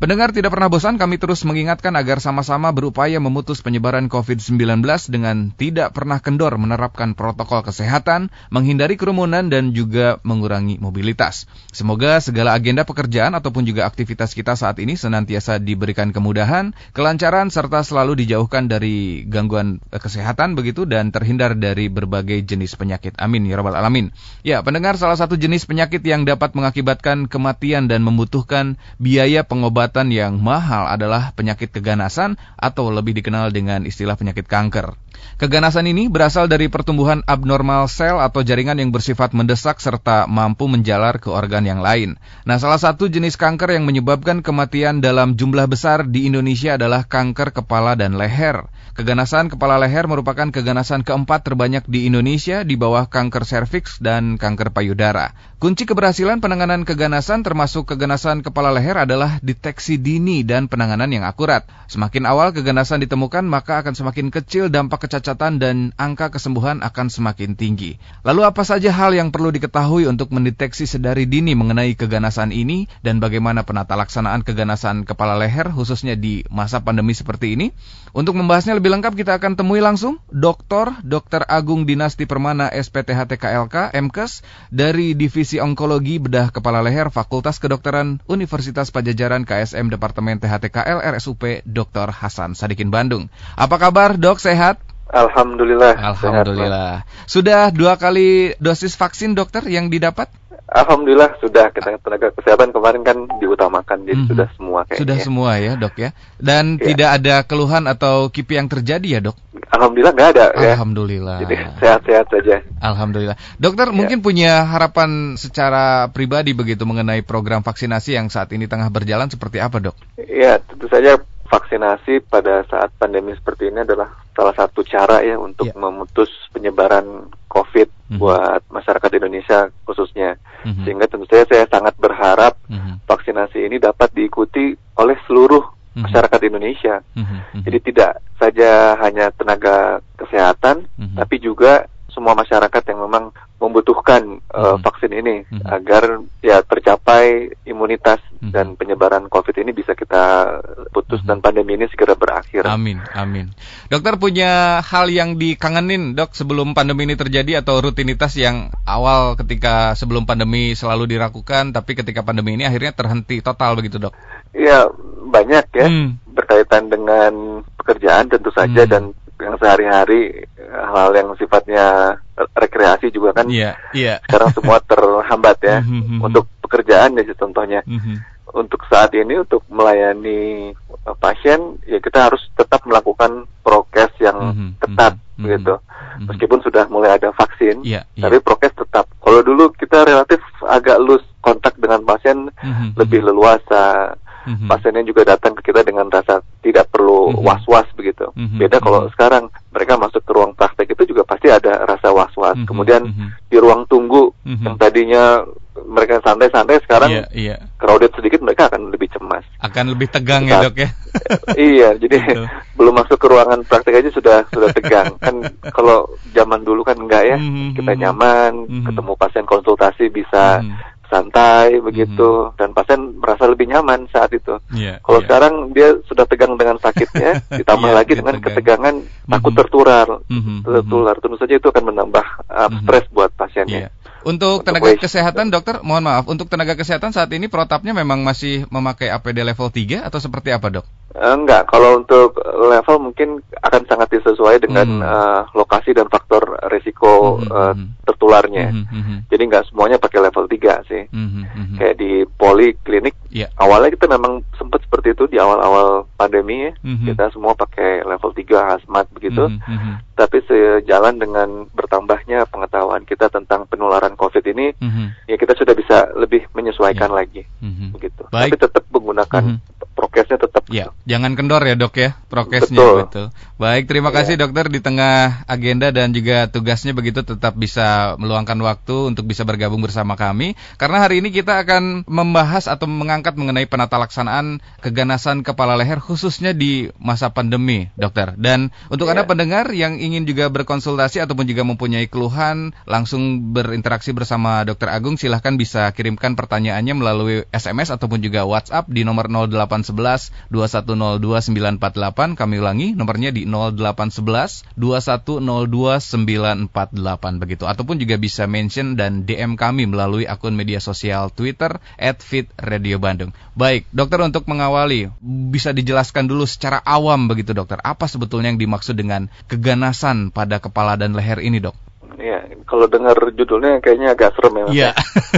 Pendengar tidak pernah bosan kami terus mengingatkan agar sama-sama berupaya memutus penyebaran COVID-19 dengan tidak pernah kendor menerapkan protokol kesehatan, menghindari kerumunan dan juga mengurangi mobilitas. Semoga segala agenda pekerjaan ataupun juga aktivitas kita saat ini senantiasa diberikan kemudahan, kelancaran serta selalu dijauhkan dari gangguan kesehatan begitu dan terhindar dari berbagai jenis penyakit. Amin ya rabbal alamin. Ya, pendengar salah satu jenis penyakit yang dapat mengakibatkan kematian dan membutuhkan biaya pengobatan pengobatan yang mahal adalah penyakit keganasan atau lebih dikenal dengan istilah penyakit kanker. Keganasan ini berasal dari pertumbuhan abnormal sel atau jaringan yang bersifat mendesak serta mampu menjalar ke organ yang lain. Nah, salah satu jenis kanker yang menyebabkan kematian dalam jumlah besar di Indonesia adalah kanker kepala dan leher. Keganasan kepala leher merupakan keganasan keempat terbanyak di Indonesia di bawah kanker serviks dan kanker payudara. Kunci keberhasilan penanganan keganasan termasuk keganasan kepala leher adalah deteksi dini dan penanganan yang akurat. Semakin awal keganasan ditemukan, maka akan semakin kecil dampak kecacatan dan angka kesembuhan akan semakin tinggi. Lalu apa saja hal yang perlu diketahui untuk mendeteksi sedari dini mengenai keganasan ini dan bagaimana penata laksanaan keganasan kepala leher khususnya di masa pandemi seperti ini? Untuk membahasnya lebih lengkap kita akan temui langsung Dr. Dr. Agung Dinasti Permana SPTHTKLK MKes dari Divisi Onkologi Bedah Kepala Leher Fakultas Kedokteran Universitas Pajajaran KSM Departemen THTKL RSUP Dr. Hasan Sadikin Bandung. Apa kabar dok, sehat? Alhamdulillah. Alhamdulillah. Sehat, Sudah dua kali dosis vaksin dokter yang didapat? Alhamdulillah sudah kita tenaga kesehatan kemarin kan diutamakan jadi mm -hmm. sudah semua kayaknya. Sudah semua ya dok ya. Dan ya. tidak ada keluhan atau kipi yang terjadi ya dok? Alhamdulillah nggak ada ya. Alhamdulillah. Jadi sehat-sehat saja. Alhamdulillah. Dokter ya. mungkin punya harapan secara pribadi begitu mengenai program vaksinasi yang saat ini tengah berjalan seperti apa dok? Ya tentu saja vaksinasi pada saat pandemi seperti ini adalah salah satu cara ya untuk yeah. memutus penyebaran COVID mm -hmm. buat masyarakat Indonesia khususnya. Mm -hmm. Sehingga tentu saja saya sangat berharap mm -hmm. vaksinasi ini dapat diikuti oleh seluruh mm -hmm. masyarakat Indonesia. Mm -hmm. Jadi tidak saja hanya tenaga kesehatan, mm -hmm. tapi juga semua masyarakat yang memang membutuhkan uh, hmm. vaksin ini hmm. agar ya tercapai imunitas hmm. dan penyebaran COVID ini bisa kita putus hmm. dan pandemi ini segera berakhir. Amin, amin. Dokter punya hal yang dikangenin dok sebelum pandemi ini terjadi atau rutinitas yang awal ketika sebelum pandemi selalu dirakukan tapi ketika pandemi ini akhirnya terhenti total begitu dok? Ya banyak ya hmm. berkaitan dengan pekerjaan tentu saja hmm. dan yang sehari-hari hal yang sifatnya rekreasi juga kan yeah, yeah. sekarang semua terhambat ya mm -hmm. untuk pekerjaan ya contohnya mm -hmm. untuk saat ini untuk melayani uh, pasien ya kita harus tetap melakukan prokes yang ketat mm -hmm. begitu mm -hmm. meskipun sudah mulai ada vaksin yeah, yeah. tapi prokes tetap kalau dulu kita relatif agak lus kontak dengan pasien lebih leluasa mm-hmm. pasiennya juga datang ke kita dengan rasa tidak perlu mm-hmm. was-was begitu. Mm-hmm. Beda kalau mm-hmm. sekarang mereka masuk ke ruang praktek itu juga pasti ada rasa was-was. Mm-hmm. Kemudian mm-hmm. di ruang tunggu mm-hmm. yang tadinya mereka santai-santai sekarang yeah, yeah. crowded sedikit mereka akan lebih cemas. Akan lebih tegang ya dok ya. iya, jadi belum masuk ke ruangan praktek aja sudah sudah tegang. kan kalau zaman dulu kan enggak ya, mm-hmm. kita nyaman, mm-hmm. ketemu pasien konsultasi bisa mm-hmm santai begitu mm -hmm. dan pasien merasa lebih nyaman saat itu. Yeah, Kalau yeah. sekarang dia sudah tegang dengan sakitnya, ditambah yeah, lagi dengan tegang. ketegangan mm -hmm. takut tertular, mm -hmm. tertular. Tentu saja itu akan menambah uh, stres mm -hmm. buat pasiennya. Yeah. Untuk tenaga kesehatan, dokter, mohon maaf, untuk tenaga kesehatan saat ini protapnya memang masih memakai APD level 3 atau seperti apa, dok? Eh, enggak, kalau untuk level mungkin akan sangat disesuai dengan hmm. uh, lokasi dan faktor risiko hmm, uh, tertularnya. Hmm, hmm. Jadi enggak semuanya pakai level 3 sih. Hmm, hmm, Kayak di poliklinik, yeah. awalnya kita memang sempat seperti itu di awal-awal pandemi ya. Hmm. Kita semua pakai level 3 hazmat begitu. Hmm, hmm. Tapi sejalan dengan bertambahnya pengetahuan kita tentang penularan COVID ini, hmm. ya kita sudah bisa lebih menyesuaikan yeah. lagi. Hmm. Begitu. Baik. Tapi tetap menggunakan hmm prokesnya tetap. Ya, jangan kendor ya dok ya prokesnya betul. betul. Baik, terima ya. kasih dokter di tengah agenda dan juga tugasnya begitu tetap bisa meluangkan waktu untuk bisa bergabung bersama kami. Karena hari ini kita akan membahas atau mengangkat mengenai penata laksanaan keganasan kepala leher khususnya di masa pandemi, dokter. Dan untuk ya. anda pendengar yang ingin juga berkonsultasi ataupun juga mempunyai keluhan langsung berinteraksi bersama dokter Agung, silahkan bisa kirimkan pertanyaannya melalui SMS ataupun juga WhatsApp di nomor 0811 2102 948. Kami ulangi nomornya di 0811 2102 948 begitu. Ataupun juga bisa mention dan DM kami melalui akun media sosial Twitter @fitradiobandung. Baik, dokter untuk mengawali bisa dijelaskan dulu secara awam begitu dokter, apa sebetulnya yang dimaksud dengan keganasan pada kepala dan leher ini, Dok? Ya, kalau dengar judulnya kayaknya agak serem ya. Iya.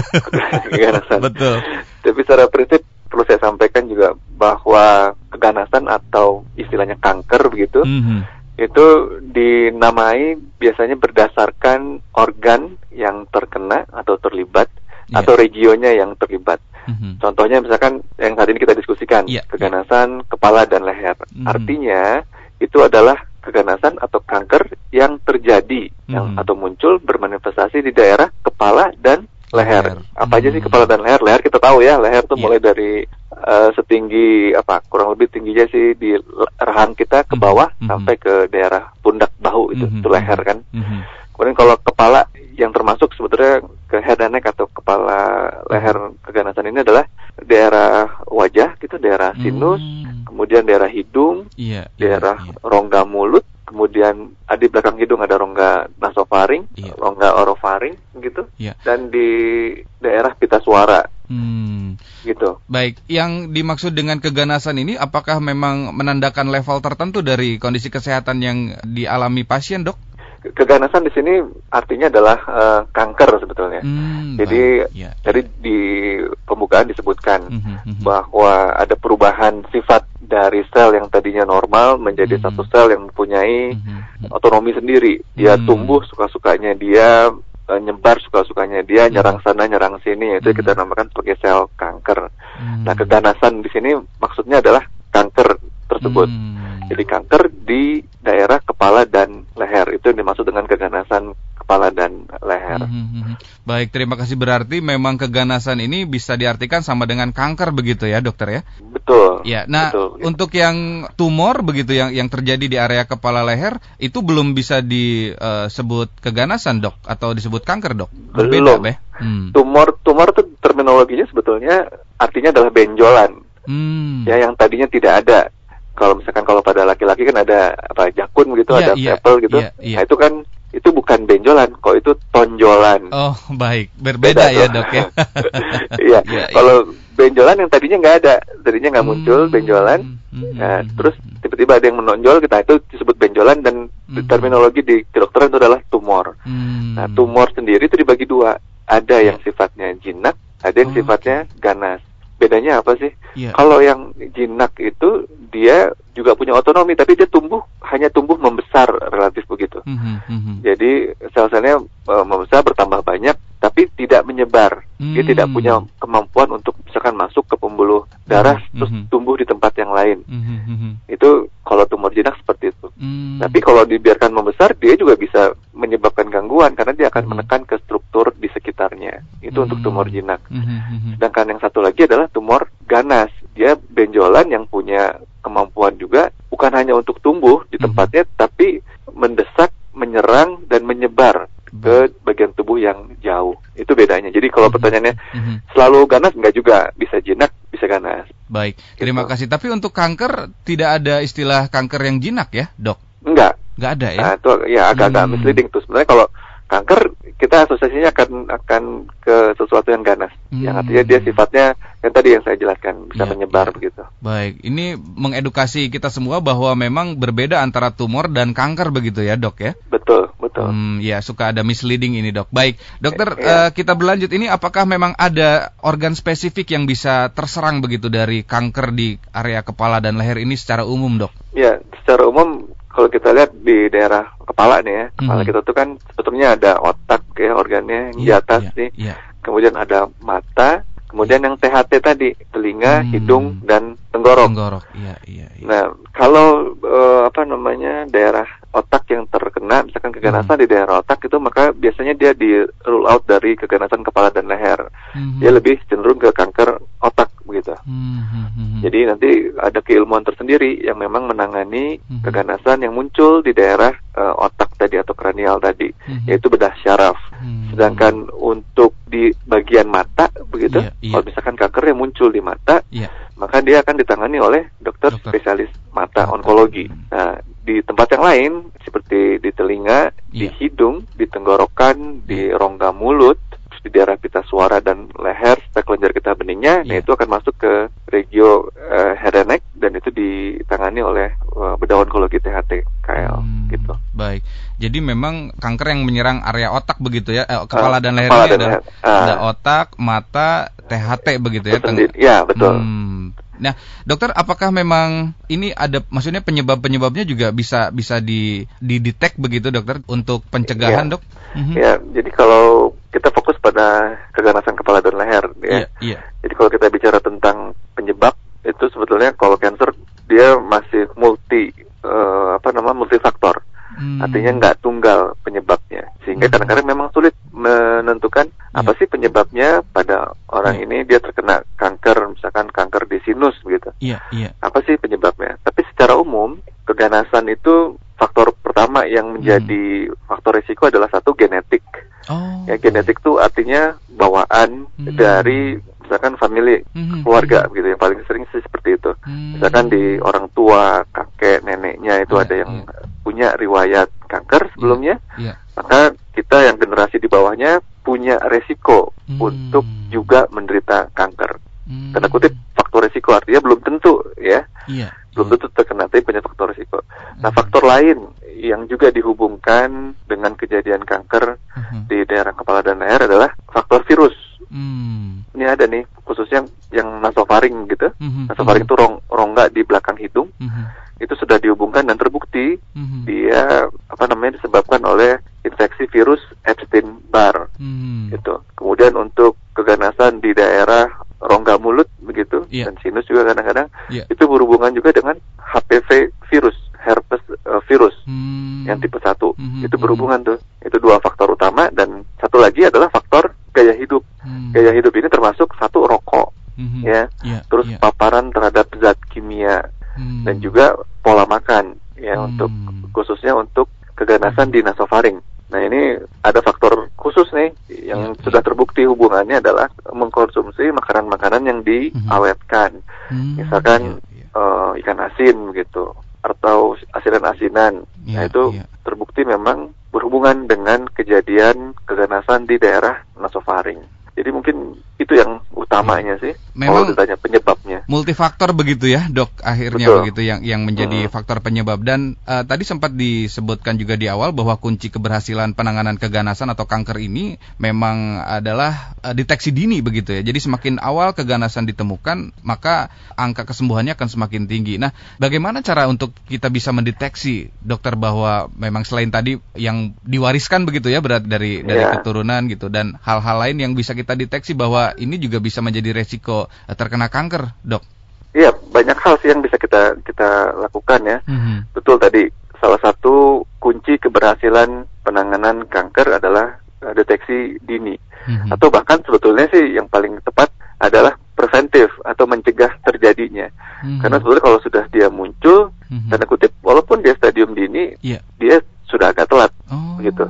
keganasan. Betul. Tapi secara prinsip perlu saya sampaikan juga bahwa keganasan atau istilahnya kanker begitu mm -hmm. itu dinamai biasanya berdasarkan organ yang terkena atau terlibat yeah. atau regionnya yang terlibat. Mm -hmm. Contohnya misalkan yang saat ini kita diskusikan yeah. keganasan yeah. kepala dan leher. Mm -hmm. Artinya itu adalah keganasan atau kanker yang terjadi mm -hmm. yang atau muncul bermanifestasi di daerah kepala dan leher. leher. Apa hmm. aja sih hmm. kepala dan leher? Leher kita tahu ya, leher tuh yeah. mulai dari uh, setinggi apa? Kurang lebih tingginya sih di rahang kita ke hmm. bawah mm -hmm. sampai ke daerah pundak bahu itu, mm -hmm. itu leher kan. Mm -hmm. Kemudian kalau kepala yang termasuk sebetulnya ke head and neck atau kepala leher keganasan ini adalah daerah wajah gitu, daerah sinus, mm. kemudian daerah hidung, yeah, iya, daerah yeah, yeah. rongga mulut, kemudian di belakang hidung ada rongga nasofaring, iya. rongga orofaring gitu, iya. dan di daerah pita suara. Hmm. Gitu. Baik, yang dimaksud dengan keganasan ini apakah memang menandakan level tertentu dari kondisi kesehatan yang dialami pasien, Dok? Keganasan di sini artinya adalah uh, kanker sebetulnya. Hmm, jadi, ya, ya. di pembukaan disebutkan mm -hmm, bahwa ada perubahan sifat dari sel yang tadinya normal menjadi hmm. satu sel yang mempunyai hmm. otonomi sendiri. Dia hmm. tumbuh suka-sukanya dia uh, nyebar suka-sukanya dia hmm. nyerang sana nyerang sini itu hmm. kita namakan sebagai sel kanker. Hmm. Nah, keganasan di sini maksudnya adalah kanker tersebut. Hmm. Jadi kanker di daerah kepala dan itu yang dimaksud dengan keganasan kepala dan leher. Hmm, hmm, hmm, Baik, terima kasih. Berarti memang keganasan ini bisa diartikan sama dengan kanker begitu ya, dokter ya? Betul. Ya, nah betul, gitu. untuk yang tumor begitu yang yang terjadi di area kepala leher itu belum bisa disebut uh, keganasan, dok, atau disebut kanker, dok? Berbeda, belum. Hmm. Tumor tumor itu terminologinya sebetulnya artinya adalah benjolan. Hmm. Ya, yang tadinya tidak ada kalau misalkan kalau pada laki-laki kan ada apa jakun gitu, yeah, ada yeah, gitu. Yeah, yeah. Nah, itu kan itu bukan benjolan, kok itu tonjolan. Oh, baik. Berbeda Beda ya, Dok ya. Iya. ya, kalau benjolan yang tadinya nggak ada, tadinya nggak hmm, muncul benjolan. Hmm, nah, hmm, terus tiba-tiba ada yang menonjol, kita itu disebut benjolan dan hmm. terminologi di kedokteran itu adalah tumor. Hmm. Nah, tumor sendiri itu dibagi dua. Ada yang ya. sifatnya jinak, ada yang oh, sifatnya ganas bedanya apa sih? Yeah. Kalau yang jinak itu dia juga punya otonomi, tapi dia tumbuh hanya tumbuh membesar relatif begitu. Mm -hmm. Jadi sel-selnya uh, membesar bertambah banyak, tapi tidak menyebar. Mm -hmm. Dia tidak hmm. punya kemampuan untuk misalkan masuk ke pembuluh darah mm -hmm. terus hmm. tumbuh di tempat yang lain. Mm -hmm. Itu kalau tumor jinak seperti itu. Mm -hmm. Tapi kalau dibiarkan membesar, dia juga bisa menyebabkan gangguan karena dia akan mm -hmm. menekan ke struktur di sekitarnya. Itu mm -hmm. untuk tumor jinak. Mm -hmm. Sedangkan yang satu lagi adalah tumor ganas. Dia benjolan yang punya kemampuan juga bukan hanya untuk tumbuh di tempatnya, mm -hmm. tapi mendesak, menyerang dan menyebar ke bagian tubuh yang jauh. Itu bedanya. Jadi kalau -hmm. pertanyaannya mm -hmm. selalu ganas enggak juga, bisa jinak, bisa ganas. Baik, terima gitu. kasih. Tapi untuk kanker tidak ada istilah kanker yang jinak ya, Dok? Enggak. Enggak ada ya? Nah, itu ya agak-agak hmm. misleading tuh. Sebenarnya kalau kanker kita asosiasinya akan akan ke sesuatu yang ganas. Hmm. Yang artinya dia sifatnya yang tadi yang saya jelaskan bisa ya, menyebar ya. begitu. Baik, ini mengedukasi kita semua bahwa memang berbeda antara tumor dan kanker begitu ya, Dok ya? Betul, betul. Hmm, ya, suka ada misleading ini, Dok. Baik, Dokter ya. uh, kita berlanjut ini apakah memang ada organ spesifik yang bisa terserang begitu dari kanker di area kepala dan leher ini secara umum, Dok? Ya, secara umum kalau kita lihat di daerah kepala nih ya, kepala hmm. kita tuh kan sebetulnya ada otak ya organnya yang yeah, di atas yeah, nih. Yeah. Kemudian ada mata, kemudian yang THT tadi, telinga, hmm. hidung dan tenggorok. Tenggorok, iya, iya. iya. Nah, kalau uh, apa namanya daerah otak yang terkena, misalkan keganasan hmm. di daerah otak itu, maka biasanya dia di rule out dari keganasan kepala dan leher. Hmm. Dia lebih cenderung ke kanker otak begitu. Hmm. hmm, hmm, hmm. Jadi nanti ada keilmuan tersendiri yang memang menangani hmm. keganasan yang muncul di daerah uh, otak tadi atau kranial tadi, hmm. yaitu bedah syaraf. Hmm. Sedangkan untuk di bagian mata begitu, yeah, yeah. kalau misalkan kanker yang muncul di mata, yeah maka dia akan ditangani oleh dokter, dokter. spesialis mata dokter. onkologi. Nah, di tempat yang lain seperti di telinga, yeah. di hidung, di tenggorokan, di iya. rongga mulut, di daerah pita suara dan leher serta kelenjar getah beningnya, yeah. nah itu akan masuk ke regio uh, head and neck dan itu ditangani oleh uh, bedah onkologi THT KL hmm, gitu. Baik. Jadi memang kanker yang menyerang area otak begitu ya, eh, kepala uh, dan leher ada, leher. ada uh, otak, mata, THT begitu ya. Ya, betul. Hmm, Nah, dokter, apakah memang ini ada, maksudnya penyebab-penyebabnya juga bisa bisa di didetek begitu, dokter, untuk pencegahan, ya. dok? Mm-hmm. Ya, jadi kalau kita fokus pada keganasan kepala dan leher, ya. Yeah, yeah. Jadi kalau kita bicara tentang penyebab, itu sebetulnya kalau cancer dia masih multi uh, apa nama multifaktor. Hmm. Artinya nggak tunggal penyebabnya, sehingga hmm. kadang-kadang memang sulit menentukan. Apa sih penyebabnya pada orang yeah. ini dia terkena kanker, misalkan kanker di sinus begitu. Yeah, yeah. Apa sih penyebabnya? Tapi secara umum keganasan itu faktor pertama yang menjadi hmm. faktor risiko adalah satu genetik. Oh. Ya genetik itu artinya bawaan hmm. dari misalkan family mm-hmm. keluarga mm-hmm. gitu yang paling sering sih seperti itu mm-hmm. misalkan di orang tua kakek neneknya itu yeah, ada yang yeah. punya riwayat kanker sebelumnya yeah, yeah. maka kita yang generasi di bawahnya punya resiko mm-hmm. untuk juga menderita kanker mm-hmm. tanda kutip faktor resiko artinya belum tentu ya yeah, belum yeah. tentu terkena tapi punya faktor resiko nah mm-hmm. faktor lain yang juga dihubungkan dengan kejadian kanker mm-hmm. di daerah kepala dan leher adalah faktor virus Hmm. Ini ada nih khususnya yang nasofaring gitu. Mm-hmm. Nasofaring itu rong rongga di belakang hidung. Mm-hmm. Itu sudah dihubungkan dan terbukti mm-hmm. dia apa namanya disebabkan oleh infeksi virus Epstein Barr. Mm-hmm. Gitu. Kemudian untuk keganasan di daerah rongga mulut begitu yeah. dan sinus juga kadang-kadang yeah. itu berhubungan juga dengan HPV virus herpes uh, virus hmm. yang tipe 1 hmm. itu berhubungan tuh itu dua faktor utama dan satu lagi adalah faktor gaya hidup. Hmm. Gaya hidup ini termasuk satu rokok, hmm. ya, yeah, terus yeah. paparan terhadap zat kimia hmm. dan juga pola makan, ya hmm. untuk khususnya untuk keganasan di nasofaring. Nah ini ada faktor khusus nih yang yeah, sudah terbukti hubungannya adalah mengkonsumsi makanan-makanan yang diawetkan, hmm. misalkan yeah. Uh, ikan asin gitu atau asinan-asinan. Nah itu yeah. terbukti memang berhubungan dengan kejadian keganasan di daerah nasofaring. Jadi mungkin itu yang utamanya sih. Memang kalau ditanya penyebabnya. Multifaktor begitu ya, Dok, akhirnya Betul. begitu yang yang menjadi hmm. faktor penyebab dan uh, tadi sempat disebutkan juga di awal bahwa kunci keberhasilan penanganan keganasan atau kanker ini memang adalah uh, deteksi dini begitu ya. Jadi semakin awal keganasan ditemukan, maka angka kesembuhannya akan semakin tinggi. Nah, bagaimana cara untuk kita bisa mendeteksi dokter bahwa memang selain tadi yang diwariskan begitu ya berat dari dari yeah. keturunan gitu dan hal-hal lain yang bisa kita deteksi bahwa ini juga bisa menjadi resiko eh, terkena kanker, dok? Iya, banyak hal sih yang bisa kita kita lakukan ya. Mm-hmm. Betul tadi, salah satu kunci keberhasilan penanganan kanker adalah uh, deteksi dini. Mm-hmm. Atau bahkan sebetulnya sih yang paling tepat adalah preventif atau mencegah terjadinya. Mm-hmm. Karena sebetulnya kalau sudah dia muncul, mm-hmm. tanda kutip, walaupun dia stadium dini, yeah. dia sudah agak telat, oh, gitu.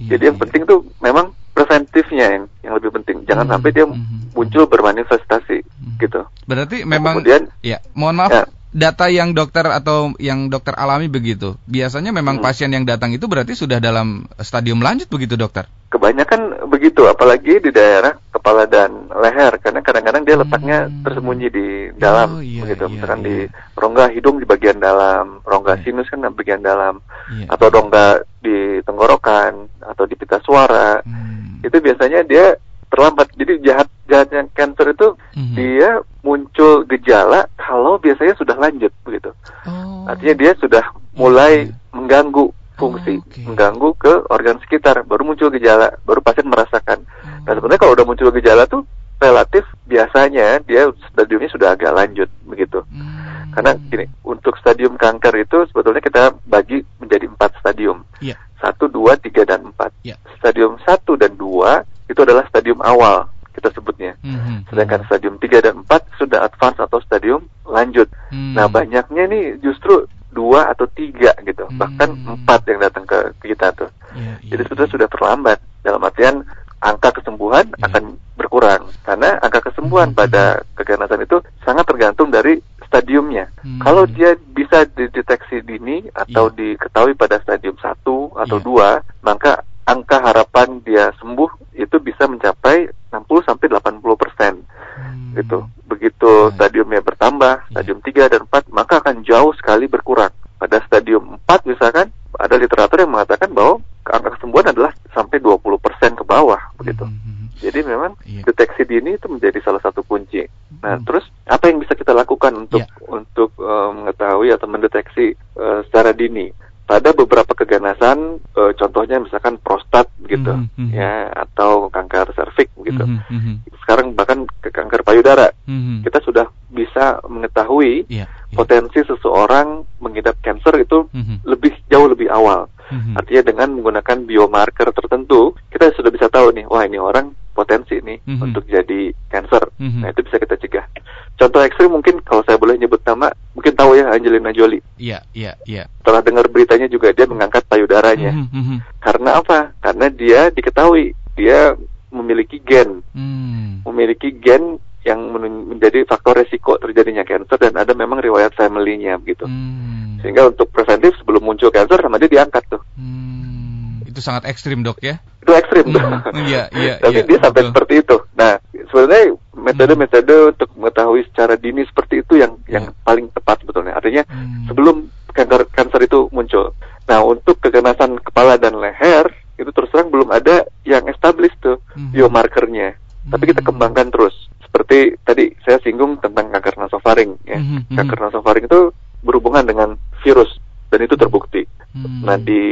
Iya, Jadi yang iya. penting tuh memang preventifnya yang yang lebih penting. Jangan hmm, sampai dia hmm, muncul bermanifestasi hmm. gitu. Berarti memang kemudian ya, mohon maaf ya. Data yang dokter atau yang dokter alami begitu. Biasanya memang hmm. pasien yang datang itu berarti sudah dalam stadium lanjut begitu, dokter. Kebanyakan begitu, apalagi di daerah kepala dan leher karena kadang-kadang dia letaknya hmm. tersembunyi di dalam oh, iya, begitu. Iya, Misalkan iya. di rongga hidung di bagian dalam, rongga iya. sinus kan di bagian dalam iya, atau rongga di tenggorokan atau di pita suara. Hmm itu biasanya dia terlambat. Jadi jahat jahatnya cancer itu mm-hmm. dia muncul gejala kalau biasanya sudah lanjut begitu. Oh. Artinya dia sudah mulai yeah. mengganggu fungsi, oh, okay. mengganggu ke organ sekitar, baru muncul gejala, baru pasien merasakan. Oh. Nah sebenarnya kalau udah muncul gejala tuh relatif biasanya dia stadiumnya sudah agak lanjut begitu. Hmm. Karena gini, untuk stadium kanker itu sebetulnya kita bagi menjadi empat stadium. Yeah. Satu, dua, tiga, dan empat. Yeah. Stadium satu dan dua itu adalah stadium awal kita sebutnya. Mm-hmm. Sedangkan stadium 3 dan 4 sudah advance atau stadium lanjut. Mm. Nah, banyaknya nih justru dua atau tiga gitu, mm. bahkan empat yang datang ke kita tuh. Yeah, yeah, Jadi sudah yeah. sudah terlambat. Dalam artian angka kesembuhan yeah. akan berkurang karena angka kesembuhan mm-hmm. pada keganasan itu sangat tergantung dari stadiumnya. Hmm. Kalau dia bisa dideteksi dini atau yeah. diketahui pada stadium satu atau yeah. dua, maka angka harapan dia sembuh itu bisa mencapai 60 sampai 80 persen hmm. gitu. Begitu hmm. stadiumnya bertambah, yeah. stadium 3 dan 4 maka akan jauh sekali berkurang. Pada stadium 4 misalkan ada literatur yang mengatakan bahwa angka kesembuhan adalah sampai 20 persen ke bawah begitu. Hmm. hmm, hmm. Jadi memang yeah. deteksi dini itu menjadi salah satu kunci. Nah, hmm. terus apa yang bisa kita lakukan untuk yeah. untuk uh, mengetahui atau mendeteksi uh, secara dini? Pada beberapa keganasan e, contohnya misalkan prostat gitu mm -hmm. ya atau kanker serviks gitu mm -hmm. sekarang bahkan ke kanker payudara mm -hmm. kita sudah bisa mengetahui yeah, yeah. potensi seseorang mengidap kanker itu mm -hmm. lebih jauh lebih awal mm -hmm. artinya dengan menggunakan biomarker tertentu kita sudah bisa tahu nih wah ini orang potensi nih mm -hmm. untuk jadi kanker mm -hmm. nah itu bisa kita cegah contoh ekstrim mungkin kalau saya boleh nyebut nama mungkin tahu ya Angelina Jolie iya iya iya setelah dengar beritanya juga dia mengangkat payudaranya. Mm -hmm. Karena apa? Karena dia diketahui dia memiliki gen, mm. memiliki gen yang menjadi faktor resiko terjadinya kanker dan ada memang riwayat family-nya begitu. Mm. Sehingga untuk preventif sebelum muncul kanker sama dia diangkat tuh. Mm. Itu sangat ekstrim dok ya? Itu ekstrim tuh. Iya iya. Tapi iya, dia sampai seperti itu. Nah sebenarnya metode-metode hmm. untuk mengetahui secara dini seperti itu yang yeah. yang paling tepat sebetulnya. Artinya hmm. sebelum kanker kanker itu muncul. Nah, untuk keganasan kepala dan leher itu terus terang belum ada yang established tuh hmm. biomarkernya. Hmm. Tapi kita hmm. kembangkan terus. Seperti tadi saya singgung tentang kanker nasofaring ya. Hmm. hmm. Kanker nasofaring itu berhubungan dengan virus dan itu terbukti. Hmm. Nah di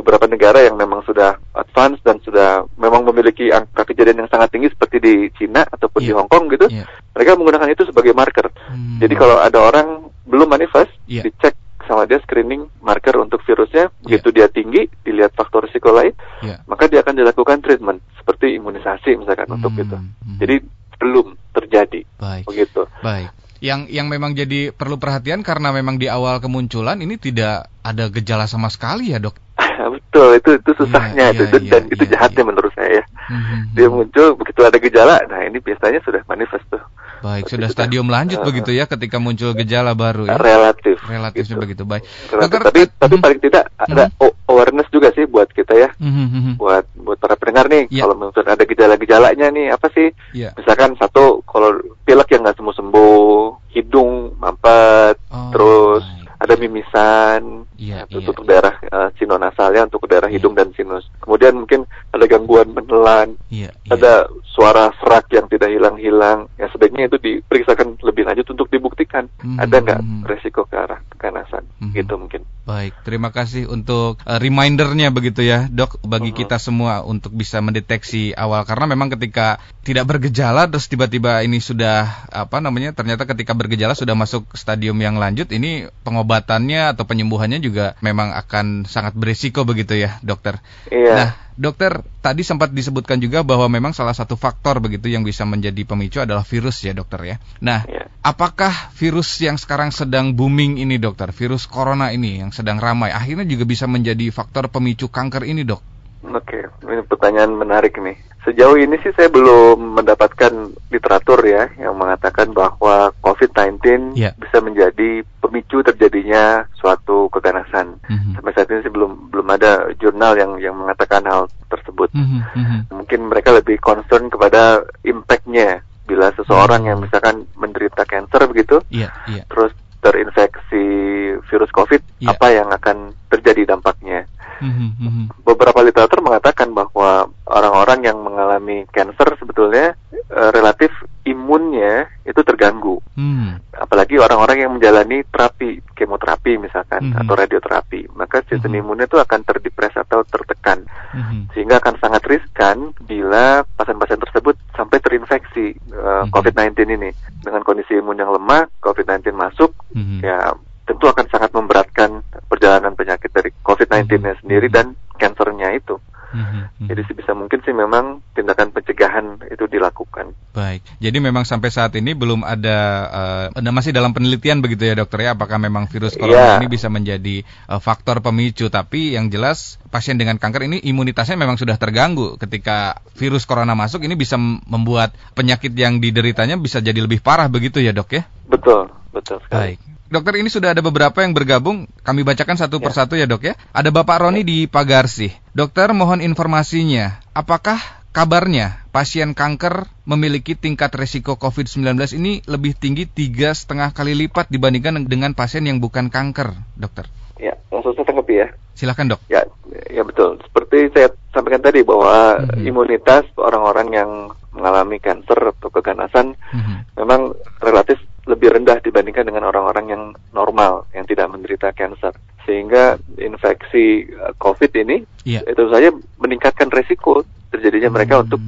beberapa negara yang memang sudah advance dan sudah memang memiliki angka kejadian yang sangat tinggi seperti di Cina ataupun yeah. di Hong Kong gitu, yeah. mereka menggunakan itu sebagai marker. Hmm. Jadi kalau ada orang belum manifest, yeah. dicek sama dia screening marker untuk virusnya, yeah. begitu dia tinggi, dilihat faktor risiko lain, yeah. maka dia akan dilakukan treatment seperti imunisasi misalkan hmm. untuk itu. Hmm. Jadi belum terjadi. Baik. Begitu. Baik yang yang memang jadi perlu perhatian karena memang di awal kemunculan ini tidak ada gejala sama sekali ya dok. Betul itu itu susahnya ya, itu ya, dan ya, itu jahatnya ya. menurut saya. Hmm, Dia muncul begitu ada gejala, nah ini biasanya sudah manifest tuh. Baik, sudah stadium lanjut uh, begitu ya ketika muncul gejala baru ya. Relatif. Relatifnya gitu. begitu baik. Relatif, tapi tapi hmm. paling tidak ada hmm. awareness juga sih buat kita ya. Hmm. hmm, hmm, hmm. Buat buat para pendengar nih, yeah. kalau misalnya ada gejala-gejalanya nih apa sih? Yeah. Misalkan satu kalau pilek yang nggak sembuh sembuh, hidung mampet, oh, terus ada mimisan yeah, itu yeah. untuk daerah uh, sinonasalnya untuk daerah yeah. hidung dan sinus. Kemudian mungkin ada gangguan menelan, yeah, yeah. ada suara serak yang tidak hilang-hilang. Ya sebaiknya itu diperiksakan lebih lanjut untuk dibuktikan mm -hmm. ada nggak resiko ke arah keganasan. Mm -hmm. Gitu mungkin. Baik, terima kasih untuk uh, remindernya begitu ya, Dok, bagi mm -hmm. kita semua untuk bisa mendeteksi awal karena memang ketika tidak bergejala terus tiba-tiba ini sudah apa namanya ternyata ketika bergejala sudah masuk stadium yang lanjut ini pengobatan pengobatannya atau penyembuhannya juga memang akan sangat berisiko begitu ya, dokter. Iya. Nah, dokter tadi sempat disebutkan juga bahwa memang salah satu faktor begitu yang bisa menjadi pemicu adalah virus ya, dokter ya. Nah, iya. apakah virus yang sekarang sedang booming ini, dokter, virus corona ini yang sedang ramai, akhirnya juga bisa menjadi faktor pemicu kanker ini, dok? Oke, ini pertanyaan menarik nih. Sejauh ini sih saya belum mendapatkan literatur ya yang mengatakan bahwa COVID-19 yeah. bisa menjadi pemicu terjadinya suatu keganasan. Mm-hmm. Sampai saat ini sih belum belum ada jurnal yang yang mengatakan hal tersebut. Mm-hmm. Mungkin mereka lebih concern kepada impactnya bila seseorang yang misalkan menderita cancer begitu, yeah, yeah. terus terinfeksi virus COVID, yeah. apa yang akan terjadi dampaknya? Mm-hmm. Beberapa literatur mengatakan bahwa orang-orang yang mengalami cancer sebetulnya uh, relatif imunnya itu terganggu. Mm. apalagi orang-orang yang menjalani terapi kemoterapi misalkan mm-hmm. atau radioterapi maka sistem mm-hmm. imunnya itu akan terdepres atau tertekan mm-hmm. sehingga akan sangat riskan bila pasien-pasien tersebut sampai terinfeksi uh, mm-hmm. COVID-19 ini dengan kondisi imun yang lemah COVID-19 masuk mm-hmm. ya tentu akan sangat memberatkan perjalanan penyakit dari COVID-19-nya mm-hmm. sendiri dan kansernya itu. Mm-hmm. Jadi sebisa mungkin sih memang tindakan pencegahan itu dilakukan. Baik. Jadi memang sampai saat ini belum ada uh, masih dalam penelitian begitu ya dokter ya apakah memang virus corona yeah. ini bisa menjadi uh, faktor pemicu tapi yang jelas pasien dengan kanker ini imunitasnya memang sudah terganggu ketika virus corona masuk ini bisa membuat penyakit yang dideritanya bisa jadi lebih parah begitu ya, Dok ya? Betul, betul sekali. Baik. Dokter ini sudah ada beberapa yang bergabung. Kami bacakan satu ya. persatu ya dok ya. Ada Bapak Roni di Pagarsi. Dokter mohon informasinya. Apakah kabarnya pasien kanker memiliki tingkat resiko COVID-19 ini lebih tinggi tiga setengah kali lipat dibandingkan dengan pasien yang bukan kanker, dokter? Ya, langsung saya tanggapi ya. Silakan dok. Ya, ya betul. Seperti saya sampaikan tadi bahwa mm -hmm. imunitas orang-orang yang mengalami kanker atau keganasan mm -hmm. memang relatif lebih rendah dibandingkan dengan orang-orang yang normal yang tidak menderita kanker sehingga infeksi uh, COVID ini yeah. itu saja meningkatkan resiko terjadinya hmm. mereka untuk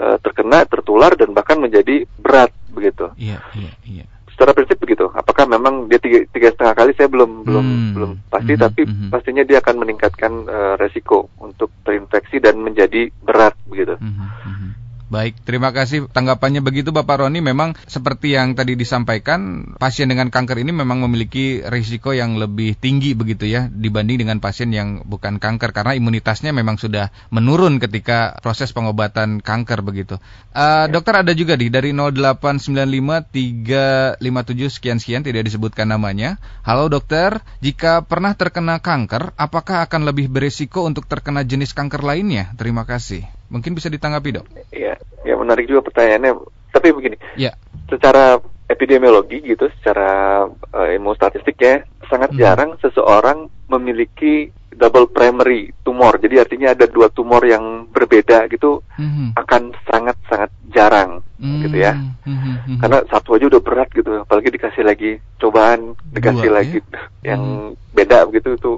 uh, terkena tertular dan bahkan menjadi berat begitu. Iya yeah, iya yeah, Secara prinsip begitu. Apakah memang dia tiga, tiga setengah kali saya belum hmm. belum belum pasti, hmm. tapi hmm. pastinya dia akan meningkatkan uh, resiko untuk terinfeksi dan menjadi berat begitu. Hmm. Hmm. Baik, terima kasih tanggapannya begitu Bapak Roni. Memang seperti yang tadi disampaikan, pasien dengan kanker ini memang memiliki risiko yang lebih tinggi begitu ya dibanding dengan pasien yang bukan kanker karena imunitasnya memang sudah menurun ketika proses pengobatan kanker begitu. Uh, dokter ada juga di dari 0895 357 sekian sekian tidak disebutkan namanya. Halo dokter, jika pernah terkena kanker, apakah akan lebih beresiko untuk terkena jenis kanker lainnya? Terima kasih. Mungkin bisa ditanggapi dok. Iya, ya menarik juga pertanyaannya. Tapi begini, ya. secara epidemiologi gitu, secara uh, ilmu statistiknya sangat hmm. jarang seseorang memiliki double primary tumor. Jadi artinya ada dua tumor yang berbeda gitu hmm. akan sangat sangat jarang hmm. gitu ya. Hmm. Karena satu aja udah berat gitu, apalagi dikasih lagi cobaan, dikasih dua, lagi ya? yang hmm. beda begitu itu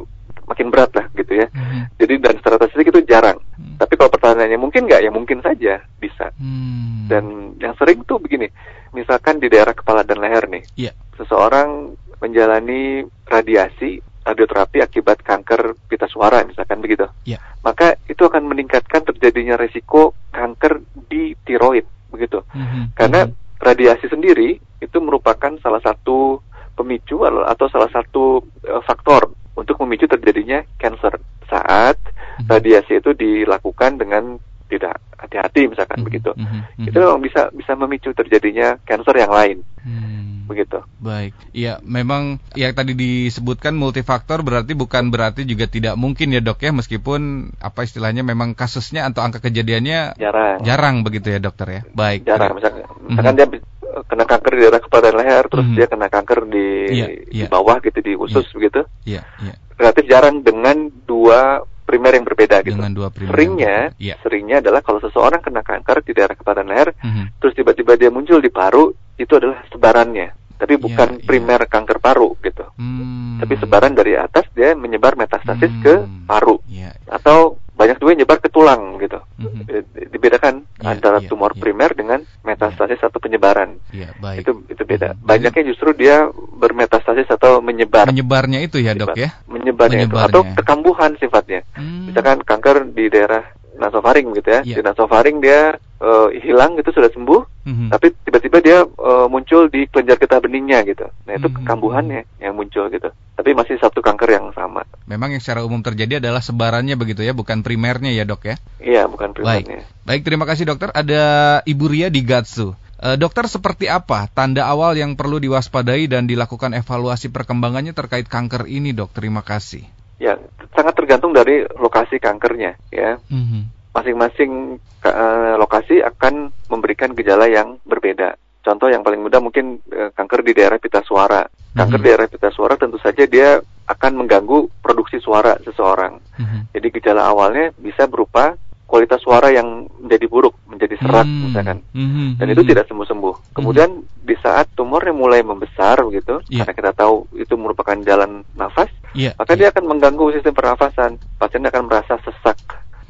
makin berat lah gitu ya. Hmm. Jadi dan secara statistik itu jarang. Hmm. Tapi kalau pertanyaannya mungkin nggak ya mungkin saja bisa. Hmm. Dan yang sering tuh begini, misalkan di daerah kepala dan leher nih, yeah. seseorang menjalani radiasi radioterapi akibat kanker pita suara misalkan begitu. Yeah. Maka itu akan meningkatkan terjadinya resiko kanker di tiroid begitu. -hmm. Karena -hmm. radiasi sendiri itu merupakan salah satu pemicu atau salah satu uh, faktor untuk memicu terjadinya cancer saat mm-hmm. radiasi itu dilakukan dengan tidak hati-hati misalkan mm-hmm. begitu mm-hmm. itu memang bisa bisa memicu terjadinya cancer yang lain mm. begitu baik ya memang yang tadi disebutkan multifaktor berarti bukan berarti juga tidak mungkin ya dok ya meskipun apa istilahnya memang kasusnya atau angka kejadiannya jarang jarang begitu ya dokter ya baik jarang misalkan, misalkan mm-hmm. dia kena kanker di daerah kepala dan leher, terus mm. dia kena kanker di, yeah, yeah. di bawah gitu di usus yeah. begitu. Yeah, yeah. Relatif jarang dengan dua primer yang berbeda gitu. Dengan dua primer. Seringnya, yeah. seringnya adalah kalau seseorang kena kanker di daerah kepala dan leher, mm -hmm. terus tiba-tiba dia muncul di paru, itu adalah sebarannya tapi iya, bukan yeah, primer yeah. kanker paru gitu. Hmm. Tapi sebaran dari atas dia menyebar metastasis hmm. ke paru. Yeah. Atau banyak juga nyebar ke tulang gitu. Mm-hmm. Dibedakan yeah, antara yeah, tumor yeah. primer dengan metastasis yeah. atau penyebaran. Yeah, baik. Itu itu beda. Mm-hmm. Banyaknya justru dia bermetastasis atau menyebar. Menyebarnya itu ya, Dok ya. Menyebarnya, Menyebarnya. itu atau kekambuhan sifatnya. Hmm. Misalkan kanker di daerah nasofaring gitu ya. Yeah. Di nasofaring dia uh, hilang gitu sudah sembuh, mm-hmm. tapi tiba-tiba dia uh, muncul di kelenjar getah beningnya gitu. Nah itu mm-hmm. kambuhannya yang muncul gitu. Tapi masih satu kanker yang sama. Memang yang secara umum terjadi adalah sebarannya begitu ya, bukan primernya ya dok ya? Iya bukan primernya. Baik, Baik terima kasih dokter. Ada Ibu Ria di Gatsu. Uh, dokter seperti apa tanda awal yang perlu diwaspadai dan dilakukan evaluasi perkembangannya terkait kanker ini dok? Terima kasih. Ya sangat tergantung dari lokasi kankernya ya. Mm-hmm masing-masing uh, lokasi akan memberikan gejala yang berbeda. Contoh yang paling mudah mungkin uh, kanker di daerah pita suara. Kanker mm -hmm. di daerah pita suara tentu saja dia akan mengganggu produksi suara seseorang. Mm -hmm. Jadi gejala awalnya bisa berupa kualitas suara yang menjadi buruk, menjadi serak hmm. misalkan. Hmm. Dan itu tidak sembuh-sembuh. Kemudian hmm. di saat tumornya mulai membesar begitu, yeah. karena kita tahu itu merupakan jalan nafas, yeah. maka yeah. dia akan mengganggu sistem pernafasan. Pasien akan merasa sesak.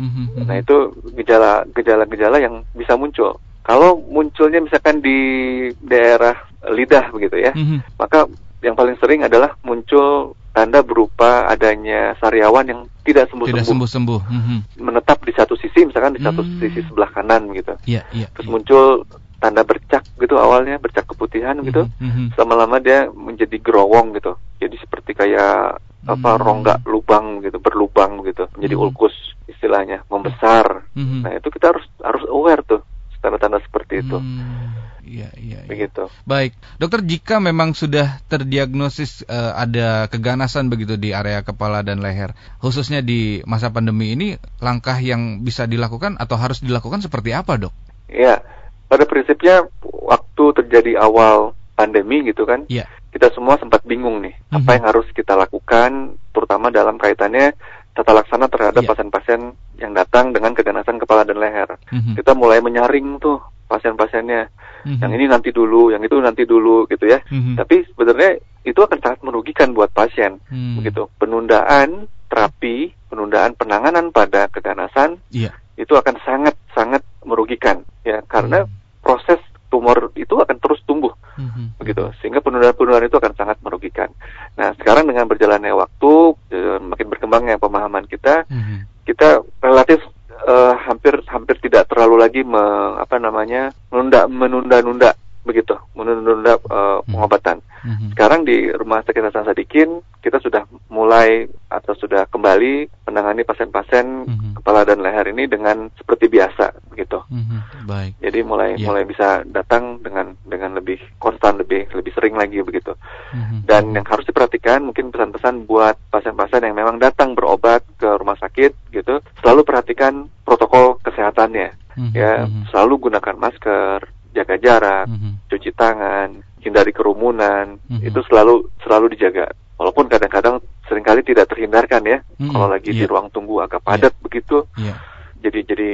Hmm. Nah itu gejala gejala-gejala yang bisa muncul. Kalau munculnya misalkan di daerah lidah begitu ya, hmm. maka yang paling sering adalah muncul tanda berupa adanya sariawan yang tidak sembuh-sembuh. Tidak sembuh-sembuh. Mm-hmm. Menetap di satu sisi, misalkan di satu mm. sisi sebelah kanan gitu. Yeah, yeah, Terus yeah. muncul tanda bercak gitu awalnya, bercak keputihan gitu. Mm-hmm. Lama-lama dia menjadi gerowong gitu. Jadi seperti kayak apa mm-hmm. rongga lubang gitu, berlubang gitu, menjadi mm-hmm. ulkus istilahnya, membesar. Mm-hmm. Nah, itu kita harus harus aware tuh tanda-tanda seperti itu. Mm. Iya, iya, iya. Begitu. Baik, dokter jika memang sudah terdiagnosis uh, ada keganasan begitu di area kepala dan leher, khususnya di masa pandemi ini, langkah yang bisa dilakukan atau harus dilakukan seperti apa, dok? Iya, pada prinsipnya waktu terjadi awal pandemi gitu kan, ya. kita semua sempat bingung nih, mm-hmm. apa yang harus kita lakukan, terutama dalam kaitannya tata laksana terhadap ya. pasien-pasien yang datang dengan keganasan kepala dan leher. Mm-hmm. Kita mulai menyaring tuh pasien-pasiennya hmm Yang ini nanti dulu, yang itu nanti dulu gitu ya. Mm-hmm. Tapi sebenarnya itu akan sangat merugikan buat pasien, mm. begitu. Penundaan terapi, penundaan penanganan pada keganasan yeah. itu akan sangat sangat merugikan ya karena mm. proses tumor itu akan terus tumbuh mm-hmm. begitu sehingga penundaan-penundaan itu akan sangat merugikan. Nah sekarang dengan berjalannya waktu eh, makin berkembangnya pemahaman kita, mm-hmm. kita relatif uh, hampir hampir tidak terlalu lagi me, apa namanya menunda menunda-nunda begitu menunda-nunda uh, pengobatan. Mm-hmm. Sekarang di Rumah Sakit Hasan Sadikin kita sudah mulai atau sudah kembali menangani pasien-pasien mm-hmm. kepala dan leher ini dengan seperti biasa begitu. Mm-hmm. Baik. Jadi mulai yeah. mulai bisa datang dengan dengan lebih konstan lebih lebih sering lagi begitu. Mm-hmm. Dan yang harus diperhatikan mungkin pesan-pesan buat pasien-pasien yang memang datang berobat ke rumah sakit gitu, selalu perhatikan protokol kesehatannya. Mm-hmm. Ya, mhm. selalu gunakan masker, jaga jarak, mm-hmm. cuci tangan, hindari kerumunan, mm-hmm. itu selalu selalu dijaga. Walaupun kadang-kadang sering kali tidak terhindarkan ya, mm-hmm. kalau lagi yeah. di iya. ruang tunggu agak padat yeah. begitu. Yeah. Jadi jadi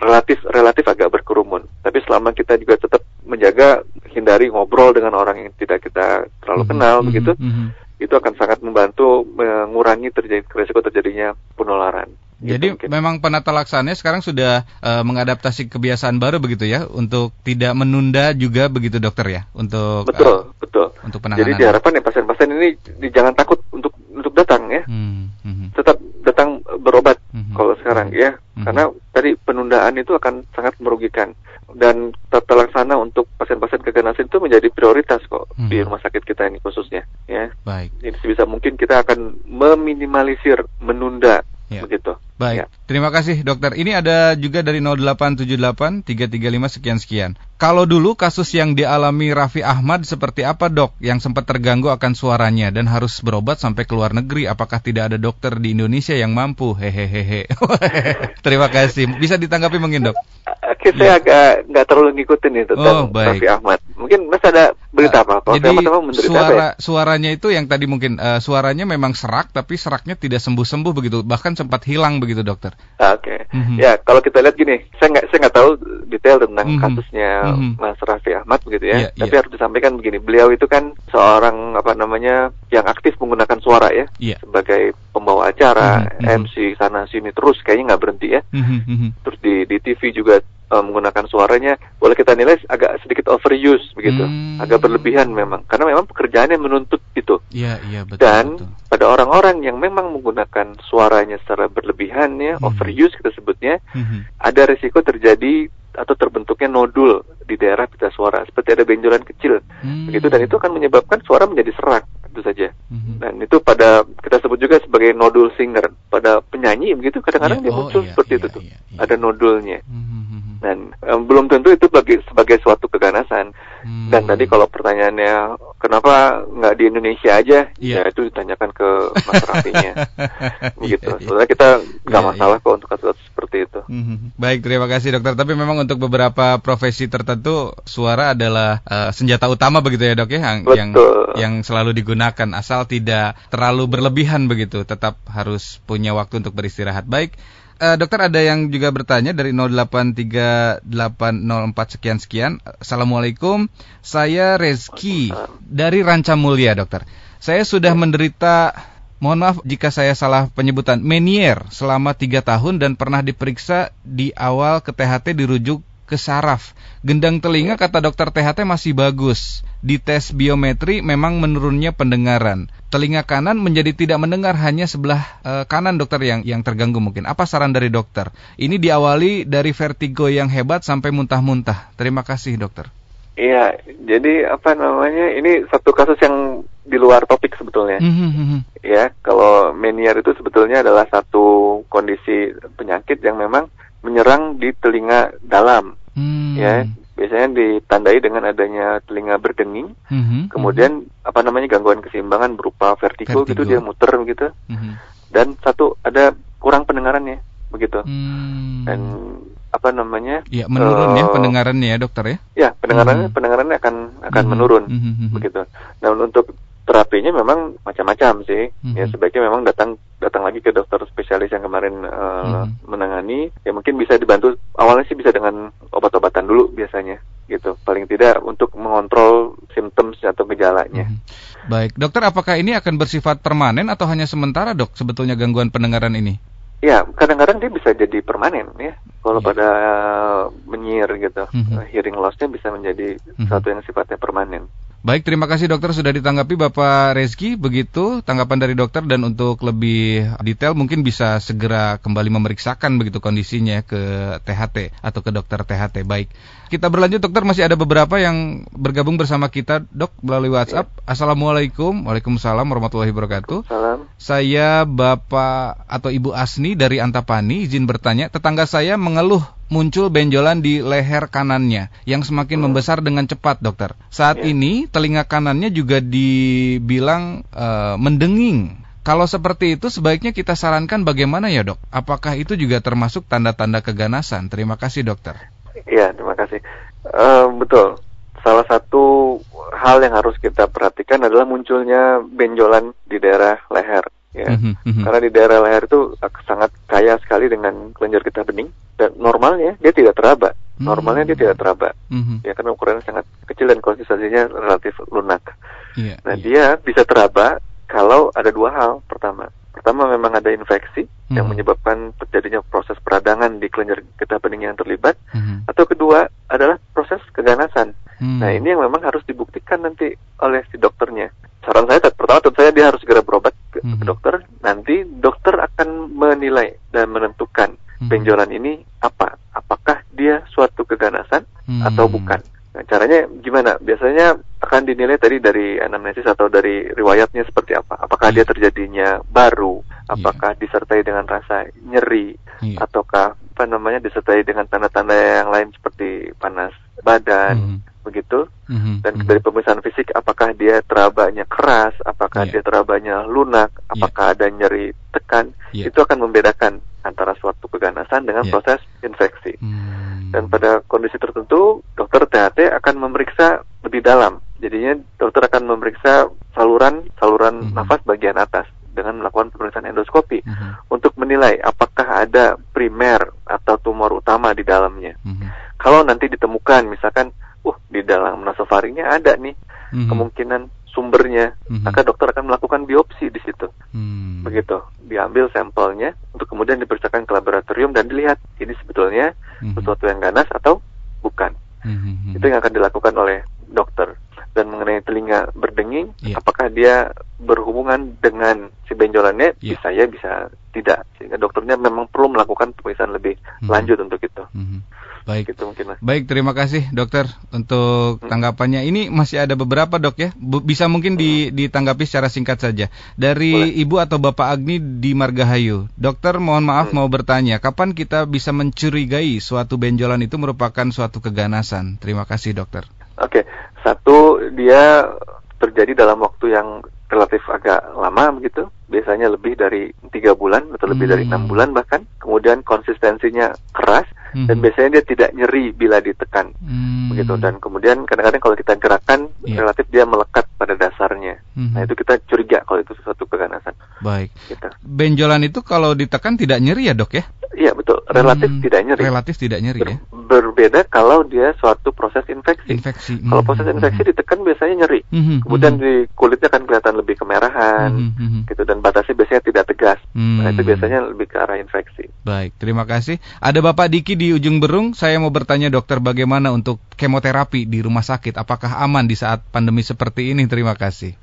relatif relatif agak berkerumun. Tapi selama kita juga tetap menjaga hindari ngobrol dengan orang yang tidak kita terlalu mm-hmm. kenal mm-hmm. begitu, mm-hmm. itu akan sangat membantu mengurangi terjadi resiko terjadinya penularan. Gitu Jadi mungkin. memang penata laksananya sekarang sudah uh, mengadaptasi kebiasaan baru begitu ya untuk tidak menunda juga begitu dokter ya untuk betul uh, betul untuk penanganan. Jadi diharapkan ya pasien-pasien ini di, jangan takut untuk untuk datang ya, hmm, hmm. tetap datang berobat hmm, kalau sekarang hmm, ya hmm. karena tadi penundaan itu akan sangat merugikan dan tata laksana untuk pasien-pasien keganasan itu menjadi prioritas kok hmm. di rumah sakit kita ini khususnya ya. Baik. Jadi sebisa mungkin kita akan meminimalisir menunda ya. begitu. Baik, ya. terima kasih dokter. Ini ada juga dari 0878 335 sekian sekian. Kalau dulu kasus yang dialami Raffi Ahmad seperti apa dok? Yang sempat terganggu akan suaranya dan harus berobat sampai ke luar negeri. Apakah tidak ada dokter di Indonesia yang mampu? Hehehehe. terima kasih. Bisa ditanggapi mungkin dok? Oke, saya ya. agak nggak terlalu ngikutin itu oh, Raffi Ahmad. Mungkin masih ada berita apa? Kalau jadi suara apa ya? suaranya itu yang tadi mungkin uh, suaranya memang serak tapi seraknya tidak sembuh-sembuh begitu. Bahkan sempat hilang begitu dokter. Oke, okay. mm -hmm. ya kalau kita lihat gini, saya nggak saya nggak tahu detail tentang mm -hmm. kasusnya mm -hmm. Mas Raffi Ahmad begitu ya. Yeah, Tapi yeah. harus disampaikan begini, beliau itu kan seorang apa namanya yang aktif menggunakan suara ya yeah. sebagai pembawa acara, mm -hmm. MC sana sini terus kayaknya nggak berhenti ya. Mm -hmm. Terus di di TV juga uh, menggunakan suaranya boleh kita nilai agak sedikit overuse begitu, hmm. agak berlebihan memang karena memang pekerjaannya menuntut itu. Iya, iya betul. Dan betul. pada orang-orang yang memang menggunakan suaranya secara berlebihan ya, hmm. overuse kita sebutnya, hmm. ada risiko terjadi atau terbentuknya nodul di daerah pita suara seperti ada benjolan kecil hmm. begitu dan itu akan menyebabkan suara menjadi serak itu saja hmm. dan itu pada kita sebut juga sebagai nodul singer pada penyanyi begitu kadang-kadang yeah. dia oh, muncul yeah, seperti yeah, itu tuh yeah, yeah. ada nodulnya hmm dan um, belum tentu itu bagi sebagai suatu keganasan hmm. dan tadi kalau pertanyaannya kenapa nggak di Indonesia aja yeah. ya itu ditanyakan ke mas Rafinya begitu yeah, yeah. sebenarnya kita nggak yeah, masalah yeah. kok untuk kasus seperti itu hmm. baik terima kasih dokter tapi memang untuk beberapa profesi tertentu suara adalah uh, senjata utama begitu ya dok ya yang yang, yang selalu digunakan asal tidak terlalu berlebihan begitu tetap harus punya waktu untuk beristirahat baik uh, dokter ada yang juga bertanya dari 083804 sekian sekian. Assalamualaikum, saya Rezki dari Ranca Mulia, dokter. Saya sudah menderita Mohon maaf jika saya salah penyebutan Menier selama tiga tahun dan pernah diperiksa di awal ke THT dirujuk ke saraf. Gendang telinga kata dokter THT masih bagus. Di tes biometri memang menurunnya pendengaran. Telinga kanan menjadi tidak mendengar hanya sebelah e, kanan dokter yang yang terganggu mungkin. Apa saran dari dokter? Ini diawali dari vertigo yang hebat sampai muntah-muntah. Terima kasih dokter. Iya, jadi apa namanya? Ini satu kasus yang di luar topik sebetulnya. Mm -hmm. Ya, kalau meniar itu sebetulnya adalah satu kondisi penyakit yang memang menyerang di telinga dalam. Mm. Ya, biasanya ditandai dengan adanya telinga berdenging. Mm -hmm. Kemudian apa namanya gangguan keseimbangan berupa vertigo, vertigo. gitu dia muter gitu. Mm -hmm. Dan satu ada kurang pendengarannya begitu. Mm. Dan apa namanya? Ya menurun uh, ya eh, pendengarannya ya dokter ya? Ya pendengarannya hmm. pendengarannya akan akan hmm. menurun hmm. begitu. Nah untuk terapinya memang macam-macam sih. Hmm. Ya sebaiknya memang datang datang lagi ke dokter spesialis yang kemarin uh, hmm. menangani. Ya mungkin bisa dibantu awalnya sih bisa dengan obat-obatan dulu biasanya gitu. Paling tidak untuk mengontrol simptom atau gejalanya. Hmm. Baik, dokter apakah ini akan bersifat permanen atau hanya sementara dok sebetulnya gangguan pendengaran ini? Ya, kadang-kadang dia bisa jadi permanen ya. Kalau yeah. pada menyir gitu, mm-hmm. hearing lossnya bisa menjadi mm-hmm. satu yang sifatnya permanen. Baik, terima kasih dokter sudah ditanggapi Bapak Reski. Begitu tanggapan dari dokter dan untuk lebih detail mungkin bisa segera kembali memeriksakan begitu kondisinya ke THT atau ke dokter THT. Baik, kita berlanjut dokter masih ada beberapa yang bergabung bersama kita dok melalui WhatsApp. Ya. Assalamualaikum, waalaikumsalam warahmatullahi wabarakatuh. Salam. Saya Bapak atau Ibu Asni dari Antapani izin bertanya. Tetangga saya mengeluh muncul benjolan di leher kanannya yang semakin hmm. membesar dengan cepat, dokter. Saat yeah. ini telinga kanannya juga dibilang uh, mendenging. Kalau seperti itu sebaiknya kita sarankan bagaimana ya dok? Apakah itu juga termasuk tanda-tanda keganasan? Terima kasih dokter. Iya terima kasih. Uh, betul. Salah satu hal yang harus kita perhatikan adalah munculnya benjolan di daerah leher ya mm -hmm. karena di daerah leher itu sangat kaya sekali dengan kelenjar getah bening dan normalnya dia tidak teraba mm-hmm. normalnya dia tidak teraba mm -hmm. ya karena ukurannya sangat kecil dan konsistensinya relatif lunak yeah, nah yeah. dia bisa teraba kalau ada dua hal pertama pertama memang ada infeksi mm-hmm. yang menyebabkan terjadinya proses peradangan di kelenjar getah bening yang terlibat mm-hmm. atau kedua adalah proses keganasan mm-hmm. nah ini yang memang harus dibuktikan nanti oleh si dokternya saran saya pertama tentu saya dia harus segera berobat ke, mm -hmm. dokter nanti dokter akan menilai dan menentukan mm -hmm. benjolan ini apa apakah dia suatu keganasan mm -hmm. atau bukan nah, caranya gimana biasanya akan dinilai tadi dari anamnesis atau dari riwayatnya seperti apa apakah yeah. dia terjadinya baru apakah yeah. disertai dengan rasa nyeri yeah. ataukah apa namanya disertai dengan tanda-tanda yang lain seperti panas badan mm begitu mm-hmm. dan mm-hmm. dari pemeriksaan fisik apakah dia terabanya keras apakah yeah. dia terabanya lunak iya. apakah yeah. ada nyeri tekan yeah. itu akan membedakan antara suatu keganasan dengan yeah. proses infeksi mm. dan pada kondisi tertentu dokter THT akan memeriksa lebih dalam jadinya dokter akan memeriksa saluran saluran mm-hmm. nafas bagian atas dengan melakukan pemeriksaan endoskopi mm-hmm. untuk menilai apakah ada primer atau tumor utama di dalamnya. Mm-hmm. Kalau nanti ditemukan misalkan uh di dalam nasofarinya ada nih mm-hmm. kemungkinan sumbernya, mm-hmm. maka dokter akan melakukan biopsi di situ. Mm. Begitu, diambil sampelnya untuk kemudian diperiksakan ke laboratorium dan dilihat ini sebetulnya mm-hmm. sesuatu yang ganas atau bukan. Mm-hmm. Itu yang akan dilakukan oleh dokter. Dan mengenai telinga berdenging, yeah. apakah dia berhubungan dengan si benjolannya? Yeah. Bisa ya, bisa tidak. Sehingga dokternya memang perlu melakukan pemeriksaan lebih mm-hmm. lanjut untuk itu. Mm-hmm. Baik. Gitu mungkin mas. Baik, terima kasih dokter untuk hmm. tanggapannya. Ini masih ada beberapa dok ya. bisa mungkin hmm. ditanggapi secara singkat saja. Dari Boleh. Ibu atau Bapak Agni di Margahayu. Dokter mohon maaf hmm. mau bertanya, kapan kita bisa mencurigai suatu benjolan itu merupakan suatu keganasan? Terima kasih dokter. Oke, satu dia terjadi dalam waktu yang relatif agak lama begitu biasanya lebih dari tiga bulan atau lebih hmm. dari enam bulan bahkan kemudian konsistensinya keras hmm. dan biasanya dia tidak nyeri bila ditekan hmm. begitu dan kemudian kadang-kadang kalau kita gerakan yeah. relatif dia melekat pada dasarnya hmm. nah itu kita curiga kalau itu sesuatu keganasan Baik. Gitu. Benjolan itu kalau ditekan tidak nyeri ya dok ya? Iya betul, relatif hmm, tidak nyeri. Relatif tidak nyeri Ber ya. Berbeda kalau dia suatu proses infeksi. Infeksi. Kalau proses hmm, infeksi hmm. ditekan biasanya nyeri. Hmm, hmm Kemudian hmm. di kulitnya kan kelihatan lebih kemerahan, hmm, hmm. gitu dan batasnya biasanya tidak tegas. Hmm. Nah itu biasanya lebih ke arah infeksi. Baik, terima kasih. Ada Bapak Diki di ujung berung. Saya mau bertanya dokter bagaimana untuk kemoterapi di rumah sakit? Apakah aman di saat pandemi seperti ini? Terima kasih.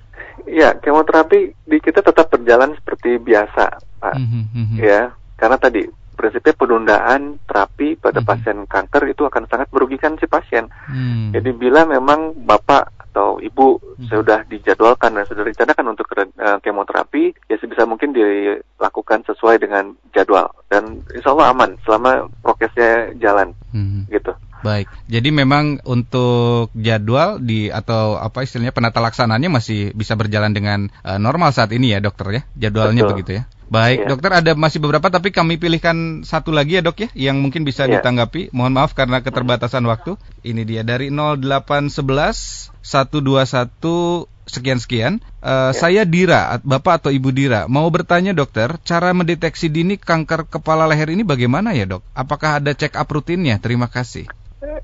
Ya, kemoterapi di kita tetap berjalan seperti biasa, Pak. Mm -hmm. Ya, karena tadi prinsipnya penundaan terapi pada hmm. pasien kanker itu akan sangat merugikan si pasien. Hmm. Jadi bila memang bapak atau ibu hmm. sudah dijadwalkan dan sudah direncanakan untuk uh, kemoterapi, ya sebisa mungkin dilakukan sesuai dengan jadwal dan insya Allah aman selama prokesnya jalan, hmm. gitu. Baik. Jadi memang untuk jadwal di atau apa istilahnya penata laksananya masih bisa berjalan dengan uh, normal saat ini ya, dokter ya. Jadwalnya Betul. begitu ya. Baik, ya. dokter ada masih beberapa tapi kami pilihkan satu lagi ya dok ya yang mungkin bisa ya. ditanggapi. Mohon maaf karena keterbatasan waktu. Ini dia dari 0811 121 sekian sekian. Uh, ya. Saya Dira, bapak atau ibu Dira, mau bertanya dokter, cara mendeteksi dini kanker kepala leher ini bagaimana ya dok? Apakah ada check up rutinnya? Terima kasih.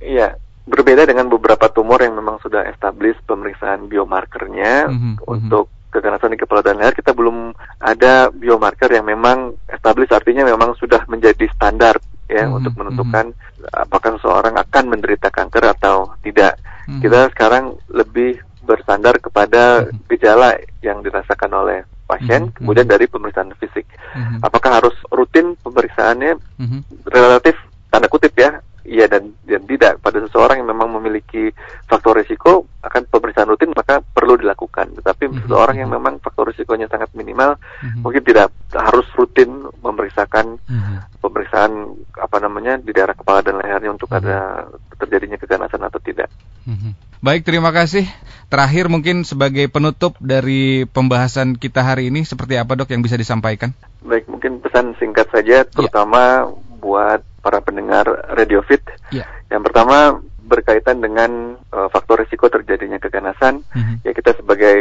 Iya, berbeda dengan beberapa tumor yang memang sudah established pemeriksaan biomarkernya mm -hmm, untuk keganasan di kepala dan leher kita belum ada biomarker yang memang established artinya memang sudah menjadi standar ya mm-hmm. untuk menentukan mm-hmm. apakah seseorang akan menderita kanker atau tidak. Mm-hmm. Kita sekarang lebih bersandar kepada mm-hmm. gejala yang dirasakan oleh pasien, mm-hmm. kemudian dari pemeriksaan fisik. Mm-hmm. Apakah harus rutin pemeriksaannya? Mm-hmm. Relatif tanda kutip ya iya dan dan tidak pada seseorang yang memang memiliki faktor risiko akan pemeriksaan rutin maka perlu dilakukan tetapi mm -hmm. seseorang yang memang faktor risikonya sangat minimal mm -hmm. mungkin tidak harus rutin memeriksakan mm -hmm. pemeriksaan apa namanya di daerah kepala dan lehernya untuk mm -hmm. ada terjadinya keganasan atau tidak. Mm -hmm. Baik, terima kasih. Terakhir mungkin sebagai penutup dari pembahasan kita hari ini seperti apa dok yang bisa disampaikan? Baik, mungkin pesan singkat saja terutama ya. buat para pendengar Radio Fit. Yeah. Yang pertama berkaitan dengan uh, faktor risiko terjadinya keganasan. Mm-hmm. Ya kita sebagai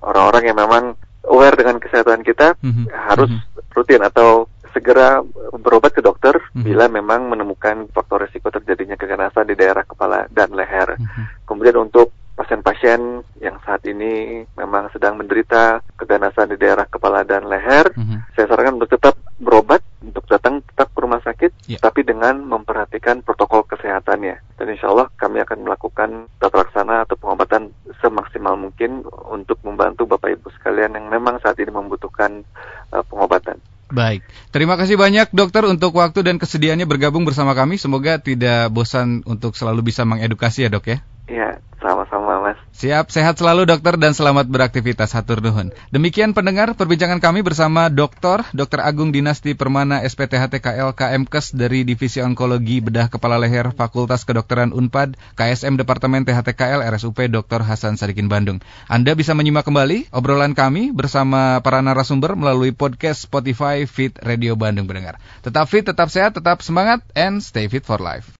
orang-orang yang memang aware dengan kesehatan kita mm-hmm. harus mm-hmm. rutin atau segera berobat ke dokter mm-hmm. bila memang menemukan faktor risiko terjadinya keganasan di daerah kepala dan leher. Mm-hmm. Kemudian untuk pasien-pasien yang saat ini memang sedang menderita keganasan di daerah kepala dan leher, mm-hmm. saya sarankan untuk tetap berobat, untuk datang yeah. tapi dengan memperhatikan protokol kesehatannya. Dan insya Allah kami akan melakukan tata laksana atau pengobatan semaksimal mungkin untuk membantu Bapak Ibu sekalian yang memang saat ini membutuhkan uh, pengobatan. Baik, terima kasih banyak dokter untuk waktu dan kesediaannya bergabung bersama kami. Semoga tidak bosan untuk selalu bisa mengedukasi ya dok ya. Iya, sama-sama Mas. Siap, sehat selalu dokter dan selamat beraktivitas hatur nuhun. Demikian pendengar perbincangan kami bersama Dokter Dr. Agung Dinasti Permana SPTHTKL KMKes dari Divisi Onkologi Bedah Kepala Leher Fakultas Kedokteran Unpad KSM Departemen THTKL RSUP Dr. Hasan Sadikin Bandung. Anda bisa menyimak kembali obrolan kami bersama para narasumber melalui podcast Spotify Fit Radio Bandung pendengar. Tetap fit, tetap sehat, tetap semangat and stay fit for life.